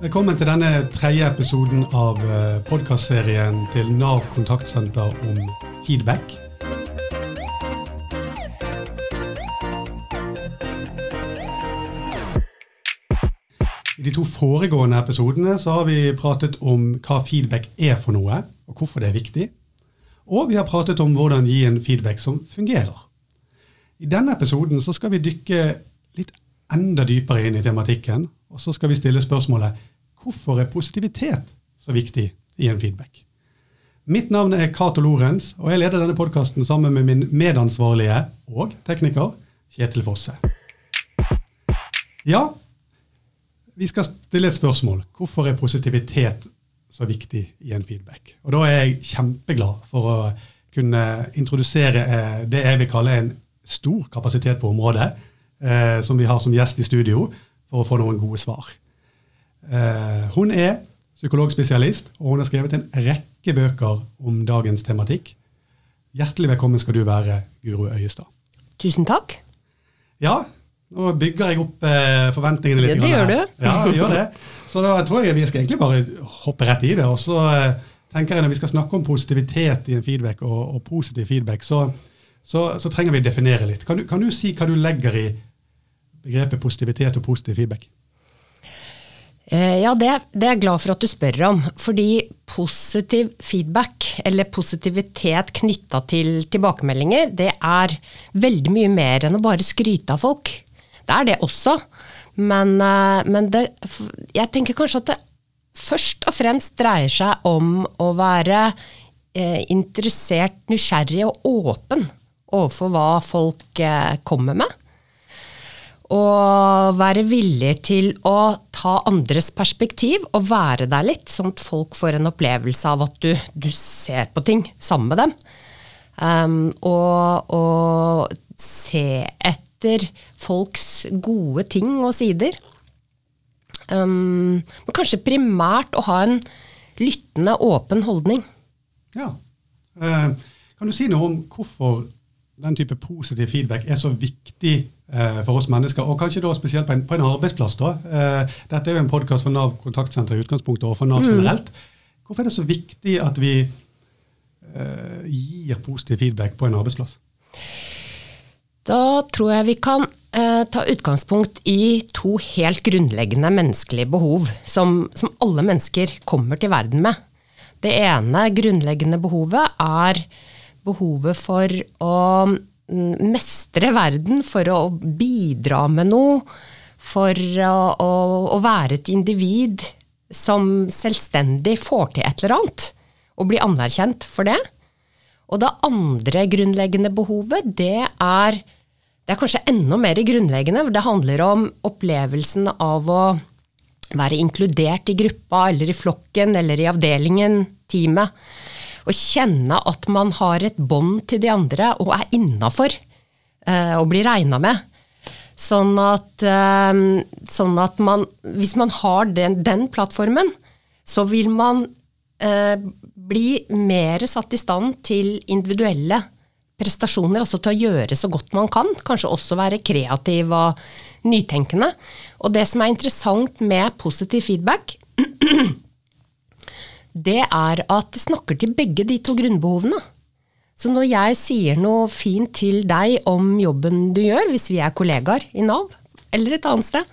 Velkommen til denne tredje episoden av podkastserien til Nav kontaktsenter om feedback. I de to foregående episodene så har vi pratet om hva feedback er for noe, og hvorfor det er viktig. Og vi har pratet om hvordan gi en feedback som fungerer. I denne episoden så skal vi dykke litt enda dypere inn i tematikken, og så skal vi stille spørsmålet hvorfor er positivitet så viktig i en feedback? Mitt navn er Cato Lorentz, og jeg leder denne podkasten sammen med min medansvarlige og tekniker Kjetil Fosse. Ja, vi skal stille et spørsmål. Hvorfor er positivitet så viktig i en feedback? Og Da er jeg kjempeglad for å kunne introdusere eh, det jeg vil kalle en stor kapasitet på området, eh, som vi har som gjest i studio, for å få noen gode svar. Eh, hun er psykologspesialist, og hun har skrevet en rekke bøker om dagens tematikk. Hjertelig velkommen skal du være, Guro Øyestad. Tusen takk. Ja, nå bygger jeg opp eh, forventningene litt. Det, det gjør du. Ja, vi gjør det. Så da tror jeg vi skal egentlig bare hoppe rett i det. Og så eh, tenker jeg når vi skal snakke om positivitet i en feedback, og, og positiv feedback, så, så, så, trenger vi definere litt. Kan du, kan du, si hva du legger i begrepet positivitet og positiv feedback? Eh, ja, det, det, er jeg glad for at du spør om. Fordi positiv feedback, eller positivitet knytta til tilbakemeldinger, det er veldig mye mer enn å bare skryte av folk. Det er det også. Men, eh, men det, jeg tenker kanskje at det først og fremst dreier seg om å være eh, interessert, nysgjerrig og åpen overfor hva folk kommer med. Og være villig til å ta andres perspektiv og være der litt, sånn at folk får en opplevelse av at du, du ser på ting sammen med dem. Um, og, og se etter folks gode ting og sider. Um, men kanskje primært å ha en lyttende, åpen holdning. Ja. Uh, kan du si noe om hvorfor den type positiv feedback er så viktig eh, for oss mennesker, og kanskje da spesielt på en, på en arbeidsplass? da. Eh, dette er jo en podkast for Nav kontaktsenter i utgangspunktet, og for Nav mm. generelt. Hvorfor er det så viktig at vi gir positiv feedback på en arbeidsplass? Da tror jeg vi kan eh, ta utgangspunkt i to helt grunnleggende menneskelige behov som, som, alle mennesker kommer til verden med. Det ene grunnleggende behovet er behovet for å mm, mestre verden, for å bidra med noe, for å, å, å være et individ som selvstendig får til et eller annet, og bli anerkjent for det. Og det andre grunnleggende behovet, det er det er kanskje enda mer grunnleggende. for Det handler om opplevelsen av å være inkludert i gruppa eller i flokken eller i avdelingen, teamet. Og kjenne at man har et bånd til de andre og er innafor eh, og blir regna med. Sånn at, eh, sånn at, man, hvis man har den, den plattformen, så vil man eh, bli mer satt i stand til individuelle prestasjoner, altså til å gjøre så godt man kan. Kanskje også være kreativ og nytenkende. Og det som er interessant med positiv feedback, det er at det snakker til begge de to grunnbehovene. Så når jeg sier noe fint til deg om jobben du gjør, hvis vi er kollegaer i Nav eller et annet sted,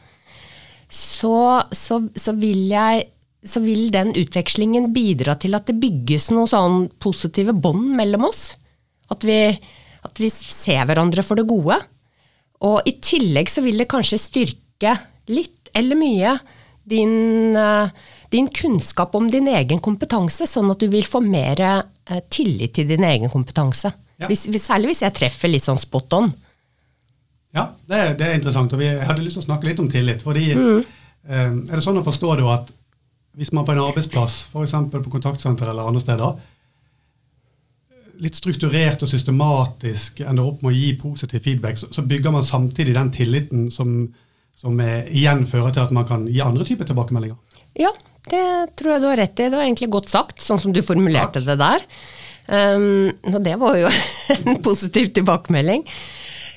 så, så, så, vil, jeg, så vil den utvekslingen bidra til at det bygges noen sånn positive bånd mellom oss. At vi, at vi ser hverandre for det gode. Og i tillegg så vil det kanskje styrke litt eller mye din, eh, din, kunnskap om din egen kompetanse, sånn at du vil få mer eh, tillit til din egen kompetanse. Ja. Hvis, særlig hvis jeg treffer litt sånn spot on. Ja, det, det, er interessant. og Vi hadde lyst til å snakke litt om tillit. fordi mm. eh, Er det sånn å forstå da at hvis man på en arbeidsplass, f.eks. på kontaktsenter eller andre steder, litt strukturert og systematisk ender opp med å gi positiv feedback, så, så bygger man samtidig den tilliten som, som er, igjen fører til at man kan gi andre typer tilbakemeldinger. Ja, det tror jeg du har rett i. Det var egentlig godt sagt, sånn som du formulerte Takk. det der. Um, og det var jo en positiv tilbakemelding.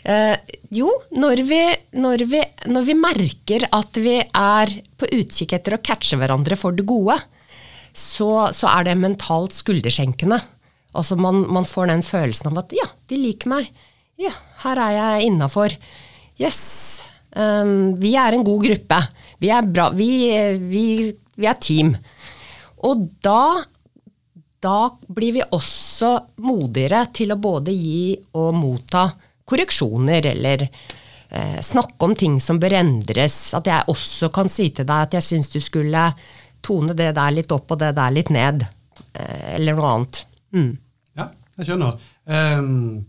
Uh, jo, når vi, når, vi, når vi, merker at vi er på utkikk etter å catche hverandre for det gode, så, så er det mentalt skulderskjenkende. Altså man, man, får den følelsen av at ja, de liker meg. Ja, her er jeg innafor. Yes. Um, vi er en god gruppe. Vi er bra. Vi, vi, vi er team. Og da da blir vi også modigere til å både gi og motta korreksjoner, eller eh, snakke om ting som bør endres. At jeg også kan si til deg at jeg syns du skulle tone det der litt opp og det der litt ned. Eh, eller noe annet. Mm. Ja, jeg skjønner. Um,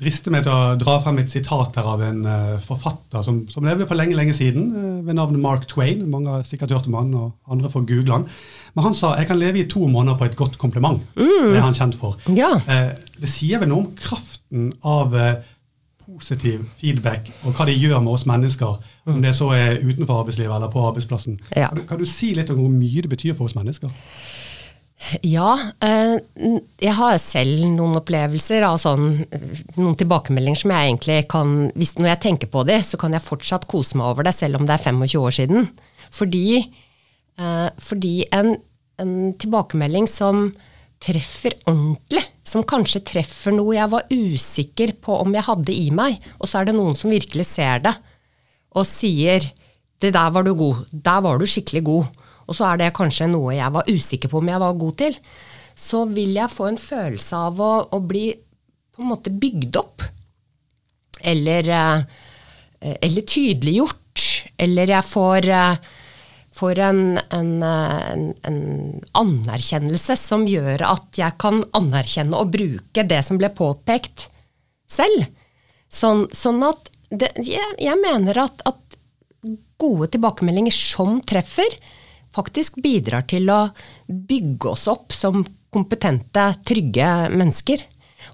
drister meg til å dra frem et sitat her av en uh, forfatter som, som, levde for lenge lenge siden, uh, ved navn Mark Twain. Mange har sikkert hørt om han, og andre får google han. Men han sa jeg kan leve i to måneder på et godt kompliment. Mm. Det er han kjent for. Ja. Uh, det sier vel noe om kraften av positiv feedback og hva det gjør med oss mennesker, mm. om det så er utenfor arbeidslivet eller på arbeidsplassen. Ja. Kan, du, kan du si litt om hvor mye det betyr for oss mennesker? Ja, eh, jeg har selv noen opplevelser av sånn, noen tilbakemeldinger som jeg egentlig kan hvis Når jeg tenker på de, så kan jeg fortsatt kose meg over det, selv om det er 25 år siden. Fordi, eh, fordi en, en tilbakemelding som treffer ordentlig, som kanskje treffer noe jeg var usikker på om jeg hadde i meg, og så er det noen som virkelig ser det, og sier 'det der var du god', der var du skikkelig god' og så er det kanskje noe jeg var usikker på om jeg var god til, så vil jeg få en følelse av å, å bli på en måte bygd opp. Eller, eh, eller tydeliggjort. Eller jeg får, eh, får en, en, en, en, anerkjennelse som gjør at jeg kan anerkjenne og bruke det som ble påpekt, selv. Sånn, sånn at det, jeg, jeg, mener at, at gode tilbakemeldinger som treffer, faktisk bidrar til å bygge oss opp som kompetente, trygge mennesker.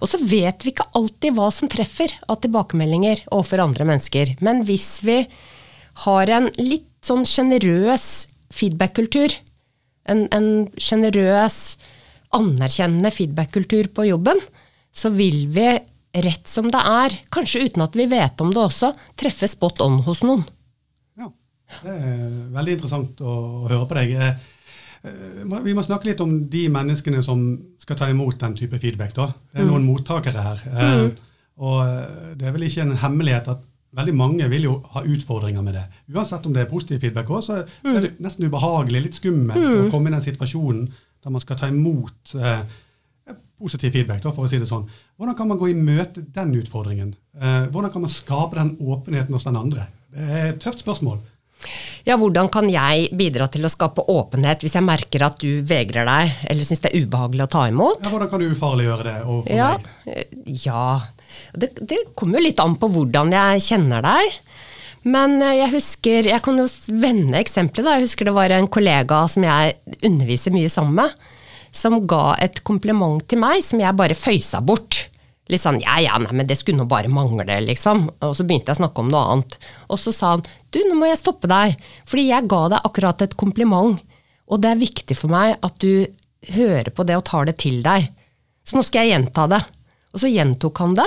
Og så vet vi ikke alltid hva som treffer av tilbakemeldinger overfor andre mennesker. Men hvis vi har en litt sånn sjenerøs feedback-kultur, en sjenerøs, anerkjennende feedback-kultur på jobben, så vil vi rett som det er, kanskje uten at vi vet om det også, treffe spot on hos noen. Det er veldig interessant å, høre på deg. Eh, eh, vi må snakke litt om de menneskene som skal ta imot den type feedback. Da. Det er noen mm. mottakere her. Eh, mm. Og det er vel ikke en hemmelighet at veldig mange vil jo ha utfordringer med det. Uansett om det er positiv feedback òg, så er det mm. nesten ubehagelig, litt skummelt å komme i den situasjonen der man skal ta imot eh, positiv feedback, da, for å si det sånn. Hvordan kan man gå i møte den utfordringen? Eh, hvordan kan man skape den åpenheten hos den andre? Det er et tøft spørsmål. Ja, hvordan kan jeg bidra til å skape åpenhet hvis jeg merker at du vegrer deg, eller syns det er ubehagelig å ta imot? Ja, Hvordan kan du ufarliggjøre det overfor ja, meg? Ja, det, det kommer jo litt an på hvordan jeg kjenner deg. Men eh, jeg husker, jeg kan jo vende eksempelet. da, Jeg husker det var en kollega som jeg underviser mye sammen med, som ga et kompliment til meg som jeg bare føysa bort. Litt sånn ja ja, nei, men det skulle nå bare mangle, liksom. Og så begynte jeg å snakke om noe annet. Og så sa han du, nå må jeg stoppe deg, fordi jeg ga deg akkurat et kompliment. Og det er viktig for meg at du hører på det og tar det til deg. Så nå skal jeg gjenta det. Og så gjentok han det.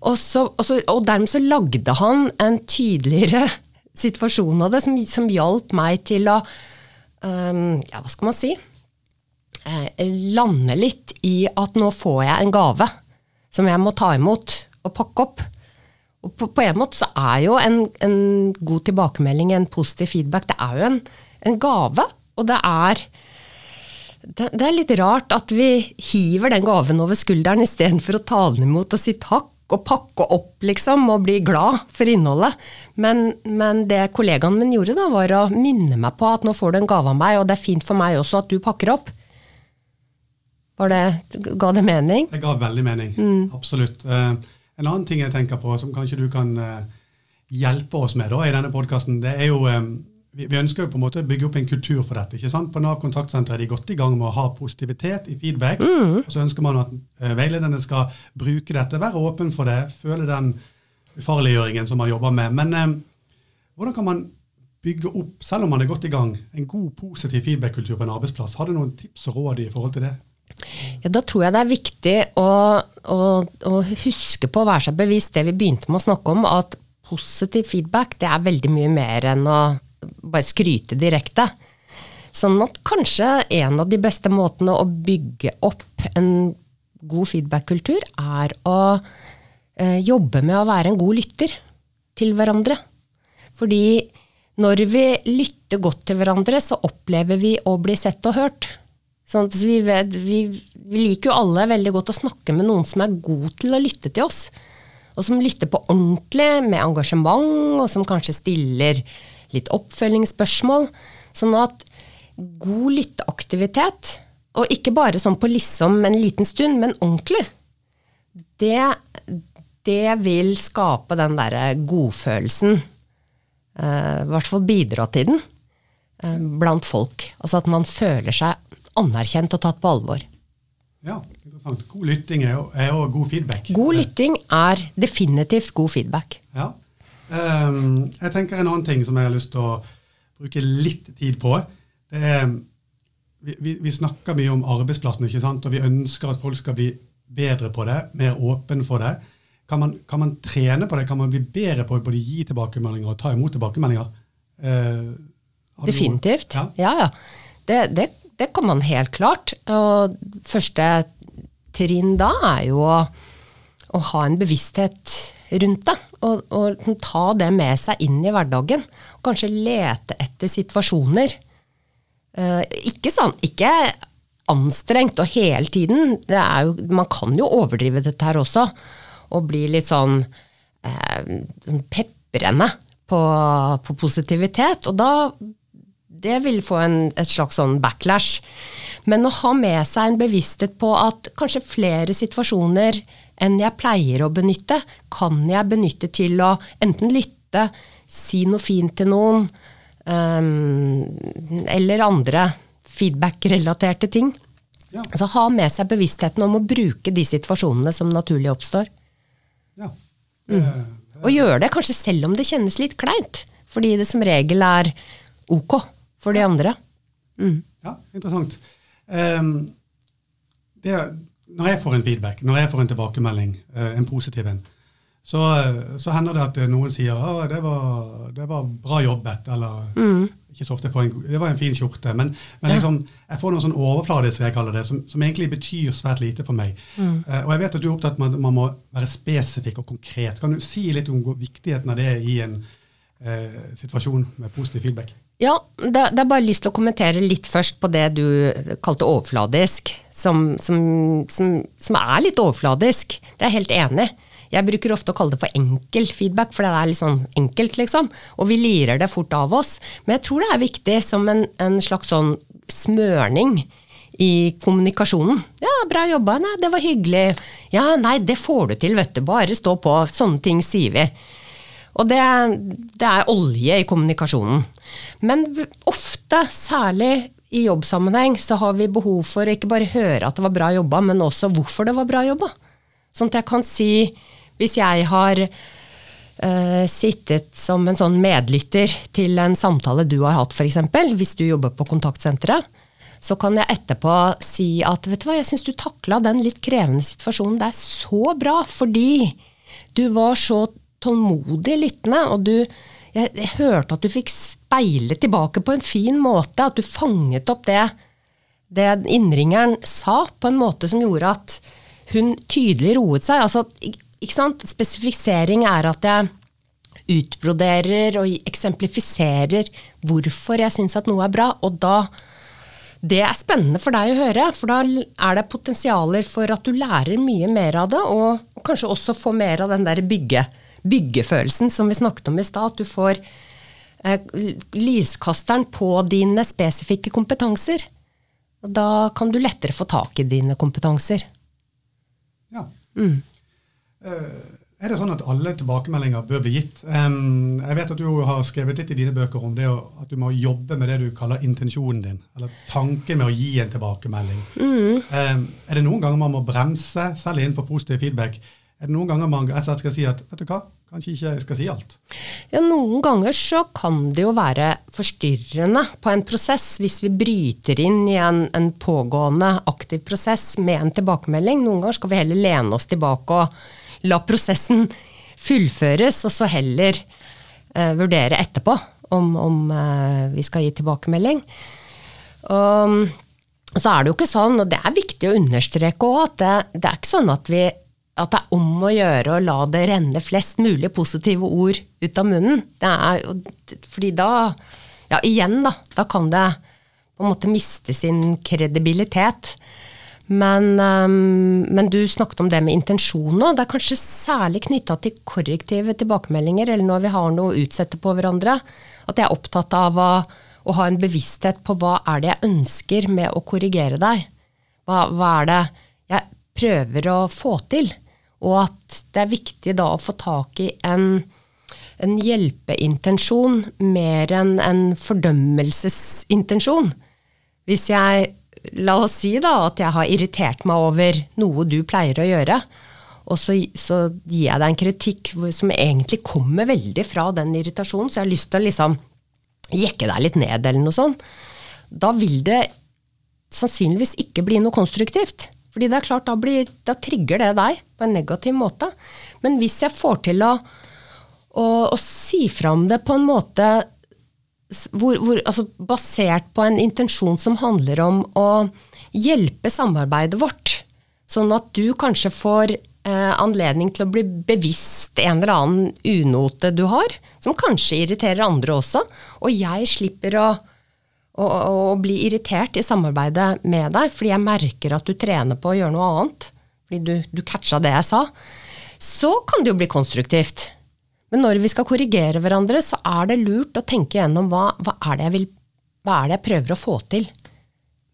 Og, så, og, så, og dermed så lagde han en tydeligere situasjon av det, som, som hjalp meg til å um, Ja, hva skal man si? Eh, lande litt i at nå får jeg en gave som jeg må ta imot og pakke opp. Og på, på en måte så er jo en, en, god tilbakemelding, en positiv feedback, det er jo en, en gave. Og det er, det, det, er litt rart at vi hiver den gaven over skulderen istedenfor å ta den imot og si takk og pakke opp, liksom, og bli glad for innholdet. Men, men det kollegaen min gjorde, da, var å minne meg på at nå får du en gave av meg, og det er fint for meg også at du pakker opp. Det, ga det mening? Det ga veldig mening. Mm. Absolutt. Uh, en annen ting jeg tenker på, som kanskje du kan uh, hjelpe oss med da, i denne podkasten, det er jo um, vi, vi, ønsker jo på en måte å bygge opp en kultur for dette. ikke sant? På Nav kontaktsenter er de godt i gang med å ha positivitet i feedback. Mm. og Så ønsker man at uh, veilederne skal bruke dette, være åpen for det, føle den ufarliggjøringen som man jobber med. Men um, hvordan kan man bygge opp, selv om man er godt i gang, en god, positiv feedback-kultur på en arbeidsplass? Har du noen tips og råd i forhold til det? Ja, da tror jeg det er viktig å, å, å, huske på å være seg bevisst det vi begynte med å snakke om, at positiv feedback det er veldig mye mer enn å bare skryte direkte. Sånn at kanskje en av de beste måtene å bygge opp en god feedback-kultur, er å eh, jobbe med å være en god lytter til hverandre. Fordi når vi lytter godt til hverandre, så opplever vi å bli sett og hørt. Sånn vi, vet, vi, vi, liker jo alle veldig godt å snakke med noen som er god til å lytte til oss. Og som lytter på ordentlig, med engasjement, og som kanskje stiller litt oppfølgingsspørsmål. Sånn at god lytteaktivitet, og ikke bare sånn på liksom en liten stund, men ordentlig, det, det vil skape den derre godfølelsen Eh, i hvert fall bidra til den eh, blant folk. Altså at man føler seg anerkjent og tatt på alvor. Ja, interessant. God lytting er er god feedback. God lytting er definitivt god feedback. Ja. Um, jeg tenker en annen ting som jeg har lyst til å bruke litt tid på. det er vi, vi, vi, snakker mye om arbeidsplassen, ikke sant? og vi ønsker at folk skal bli bedre på det, mer åpen for det. Kan man, kan man, trene på det? Kan man bli bedre på både å gi tilbakemeldinger og ta imot tilbakemeldinger? Uh, Definitivt. Ja, ja. ja. Det, det, det, kan man helt klart. Og første trinn da er jo å, å ha en bevissthet rundt det. Og, og, ta det med seg inn i hverdagen. Kanskje lete etter situasjoner. Eh, ikke sånn, ikke anstrengt og hele tiden. Jo, man kan jo overdrive dette her også og bli litt sånn, eh, sånn peprende på, på, positivitet. Og da Det vil få en, et slags sånn backlash. Men å ha med seg en bevissthet på at kanskje flere situasjoner enn jeg pleier å benytte, kan jeg benytte til å enten lytte, si noe fint til noen, um, eller andre feedback-relaterte ting. Ja. Altså ha med seg bevisstheten om å bruke de situasjonene som naturlig oppstår. Ja. Mm. Og gjøre det kanskje selv om det kjennes litt kleint. Fordi det som regel er ok for de andre. Mm. Ja, interessant. Um, det, når jeg får en feedback, når jeg får en tilbakemelding, uh, en positiv en, så, så, hender det at noen sier at det, det, var bra jobbet, eller mm ikke så ofte en, Det var en fin skjorte. Men, men liksom, jeg får noe sånn overfladisk, jeg kaller det, som, som, egentlig betyr svært lite for meg. Mm. Uh, og jeg vet at du er opptatt med at man må være spesifikk og konkret. Kan du si litt om viktigheten av det i en uh, situasjon med positiv feedback? Ja, det, det er bare lyst til å kommentere litt først på det du kalte overfladisk, som, som, som, som er litt overfladisk. Det er jeg helt enig. Jeg bruker ofte å kalle det for enkel feedback, for det er litt sånn enkelt, liksom. Og vi lirer det fort av oss. Men jeg tror det er viktig som en, en slags sånn smørning i kommunikasjonen. 'Ja, bra jobba. Nei, det var hyggelig.' 'Ja, nei, det får du til, vet du. Bare stå på.' Sånne ting sier vi. Og det, det er olje i kommunikasjonen. Men ofte, særlig i jobbsammenheng, så har vi behov for å ikke bare høre at det var bra jobba, men også hvorfor det var bra jobba. Sånn at jeg kan si hvis jeg har uh, sittet som en sånn medlytter til en samtale du har hatt, f.eks., hvis du jobber på kontaktsenteret, så kan jeg etterpå si at vet du hva, jeg syns du takla den litt krevende situasjonen der så bra, fordi du var så tålmodig lyttende, og du jeg, jeg, hørte at du fikk speile tilbake på en fin måte, at du fanget opp det, det innringeren sa, på en måte som gjorde at hun tydelig roet seg. Altså, ikke sant? Spesifisering er at jeg utbroderer og eksemplifiserer hvorfor jeg syns at noe er bra. Og da Det er spennende for deg å høre, for da er det potensialer for at du lærer mye mer av det, og, kanskje også får mer av den der bygge, byggefølelsen som vi snakket om i stad. At du får eh, lyskasteren på dine spesifikke kompetanser. Og da kan du lettere få tak i dine kompetanser. Ja. Mm. Uh, er det sånn at alle tilbakemeldinger bør bli gitt? Um, jeg vet at du har skrevet litt i dine bøker om det at du må jobbe med det du kaller intensjonen din, eller tanken med å gi en tilbakemelding. Mm. Um, er det noen ganger man må bremse, selv innenfor positiv feedback? Er det noen ganger man skal si at vet du hva, kanskje ikke jeg skal si alt. Ja, Noen ganger så kan det jo være forstyrrende på en prosess hvis vi bryter inn i en, en pågående aktiv prosess med en tilbakemelding. Noen ganger skal vi heller lene oss tilbake og la prosessen fullføres, og så heller eh, vurdere etterpå om, om eh, vi skal gi tilbakemelding. Og, så er det jo ikke sånn, og det er viktig å understreke òg, at det, det, er ikke sånn at, vi, at det er om å gjøre å la det renne flest mulig positive ord ut av munnen. Er fordi da, ja igjen da, da kan det på en måte miste sin kredibilitet. Men, um, men, du snakket om det med intensjoner. Det er kanskje særlig knytta til korrektive tilbakemeldinger, eller når vi har noe å utsette på hverandre. At jeg er opptatt av å å ha en bevissthet på hva er det jeg ønsker med å korrigere deg. Hva, hva, er det jeg prøver å få til? Og at det er viktig da å få tak i en, en hjelpeintensjon mer enn en fordømmelsesintensjon. Hvis jeg, la oss si da at jeg har irritert meg over noe du pleier å gjøre, og så, så gir jeg deg en kritikk som egentlig kommer veldig fra den irritasjonen, så jeg har lyst til å liksom jekke deg litt ned, eller noe sånt, da vil det sannsynligvis ikke bli noe konstruktivt. Fordi det er klart, da, blir, da trigger det deg på en negativ måte. Men hvis jeg får til å, å, å si fram det på en måte hvor, hvor, altså basert på en intensjon som handler om å hjelpe samarbeidet vårt, sånn at du kanskje får eh, anledning til å bli bevisst en eller annen unote du har, som kanskje irriterer andre også, og jeg slipper å, å, å bli irritert i samarbeidet med deg, fordi jeg merker at du trener på å gjøre noe annet, fordi du, du catcha det jeg sa, så kan det jo bli konstruktivt. Men når vi skal korrigere hverandre, så er det lurt å tenke gjennom hva, hva, er, det vil, hva er det jeg prøver å få til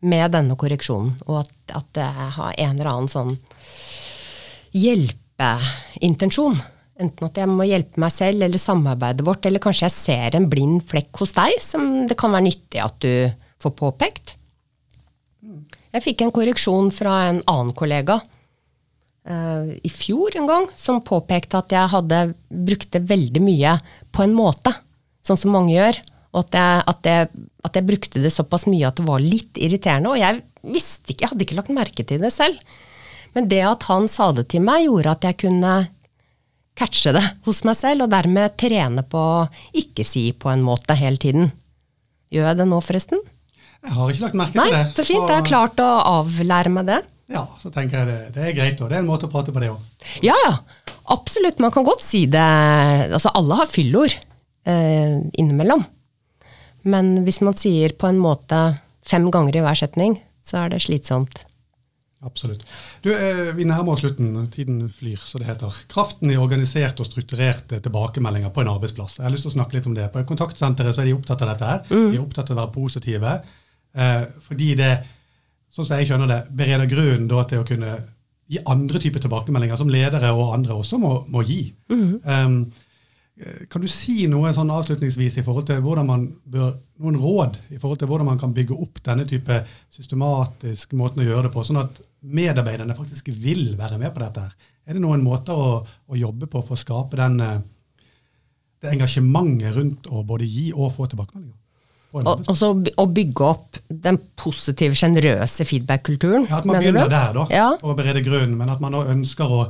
med denne korreksjonen, og at, at jeg har en eller annen sånn hjelpeintensjon. Enten at jeg må hjelpe meg selv eller samarbeidet vårt, eller kanskje jeg ser en blind flekk hos deg som det kan være nyttig at du får påpekt. Jeg fikk en korreksjon fra en annen kollega uh, i fjor en gang, som påpekte at jeg hadde brukte veldig mye på en måte, sånn som mange gjør. Og at jeg, at, jeg, at jeg brukte det såpass mye at det var litt irriterende. Og jeg visste ikke, jeg hadde ikke lagt merke til det selv. Men det at han sa det til meg, gjorde at jeg kunne catche det hos meg selv, og dermed trene på å ikke si på en måte hele tiden. Gjør jeg det nå, forresten? Jeg har ikke lagt merke Nei, til det. Så fint. Jeg har klart å avlære meg det. Ja, så tenker jeg det, det er greit, og det er en måte å prate på det òg. Ja, ja. Absolutt. Man kan godt si det. Altså, alle har fyllord eh, innimellom. Men hvis man sier på en måte fem ganger i hver setning, så er det slitsomt. Absolutt. Du, eh, Vi nærmer oss slutten. Tiden flyr, så det heter. Kraften i organiserte og strukturerte tilbakemeldinger på en arbeidsplass. Jeg har lyst til å snakke litt om det. På kontaktsenteret så er de opptatt av dette. her. Mm. De er opptatt av å være positive. Eh, fordi det, sånn som jeg skjønner det, bereder grunnen da, til å kunne gi andre typer tilbakemeldinger, som ledere og andre også må, må gi. Mm. Um, kan du si noe sånn avslutningsvis i forhold til hvordan man bør, noen råd i forhold til hvordan man kan bygge opp denne type systematisk måten å gjøre det på, sånn at medarbeiderne faktisk vil være med på dette. her? Er det noen måter å, å jobbe på for å skape den, eh, det engasjementet rundt å både gi og få tilbakemeldinger? Og, så å bygge opp den positive, sjenerøse feedback-kulturen. Ja, At man begynner der, da, ja. for å berede grunnen, men at man da ønsker å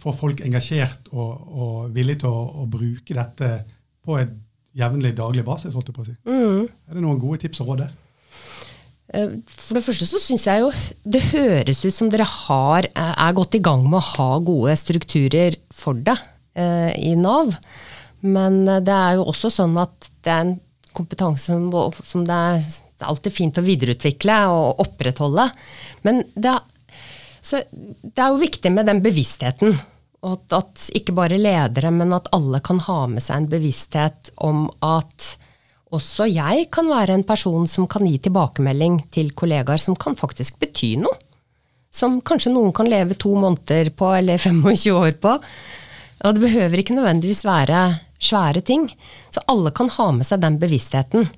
få folk engasjert og, og villige til å, å, bruke dette på en jevnlig, daglig basis. holdt jeg på å si. Mm. Er det noen gode tips og råd der? Eh, for det første så syns jeg jo det høres ut som dere har, eh, er gått i gang med å ha gode strukturer for det eh, i Nav. Men det er jo også sånn at det er en kompetanse som, som det, er, det, er, alltid fint å videreutvikle og opprettholde. Men det, det er jo viktig med den bevisstheten. At, at ikke bare ledere, men at alle kan ha med seg en bevissthet om at også jeg kan være en person som kan gi tilbakemelding til kollegaer som kan faktisk bety noe. Som kanskje noen kan leve to måneder på, eller 25 år på. Og det behøver ikke nødvendigvis være svære ting. Så alle kan ha med seg den bevisstheten.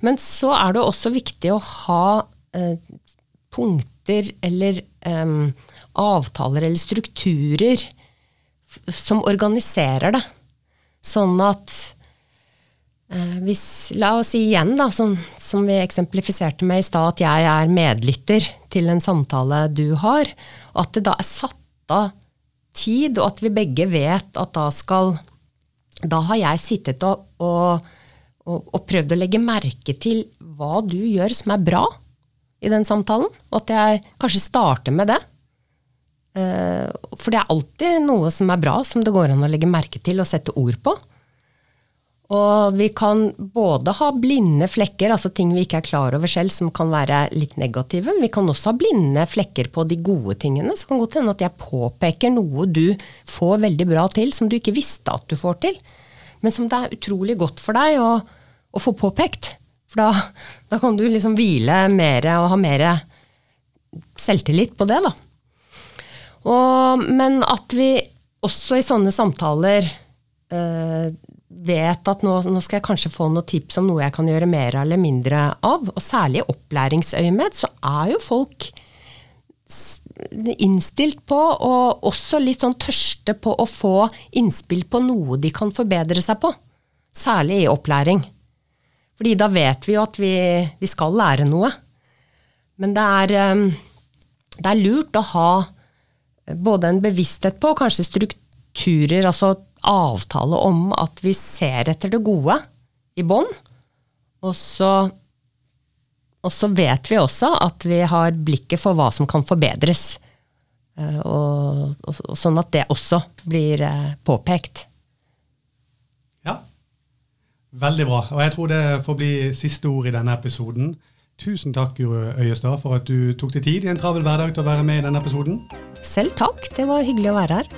Men så er det også viktig å ha eh, punkter eller um, avtaler eller strukturer som organiserer det. Sånn at uh, hvis, La oss si igjen, da, som, som vi eksemplifiserte med i stad, at jeg er medlytter til en samtale du har. At det da er satt av tid, og at vi begge vet at da skal Da har jeg sittet og, og, og, og prøvd å legge merke til hva du gjør som er bra i den samtalen. Og at jeg kanskje starter med det. Eh, for det er alltid noe som er bra, som det går an å legge merke til og sette ord på. Og vi kan både ha blinde flekker, altså ting vi ikke er klar over selv, som kan være litt negative. Vi kan også ha blinde flekker på de gode tingene. Så kan det godt hende at jeg påpeker noe du får veldig bra til, som du ikke visste at du får til. Men som det er utrolig godt for deg å, å få påpekt. For da, da, kan du liksom hvile mer og ha mer selvtillit på det, da. Og, men at vi også i sånne samtaler øh, vet at nå, nå, skal jeg kanskje få noen tips om noe jeg kan gjøre mer eller mindre av. Og særlig i opplæringsøyemed så er jo folk innstilt på, og også litt sånn tørste på å få innspill på noe de kan forbedre seg på. Særlig i opplæring. Fordi da vet vi jo at vi, vi skal lære noe. Men det er, ehm, det er lurt å ha både en bevissthet på, kanskje strukturer, altså avtale om at vi ser etter det gode i bånn. Og og så vet vi også at vi har blikket for hva som kan forbedres. Eh, og, og, og sånn at det også blir eh, påpekt. Veldig bra. Og jeg tror det får bli siste ord i denne episoden. Tusen takk, Guro Øyestad, for at du tok deg tid i en travel hverdag til å være med i denne episoden. Selv takk. Det var hyggelig å være her.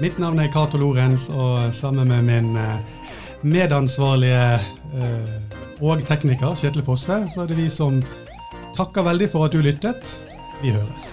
Mitt navn er Cato Lorentz, og sammen med min eh, medansvarlige eh, og tekniker Kjetil Fosse, så er det vi som takker veldig for at du lyttet. Vi høres.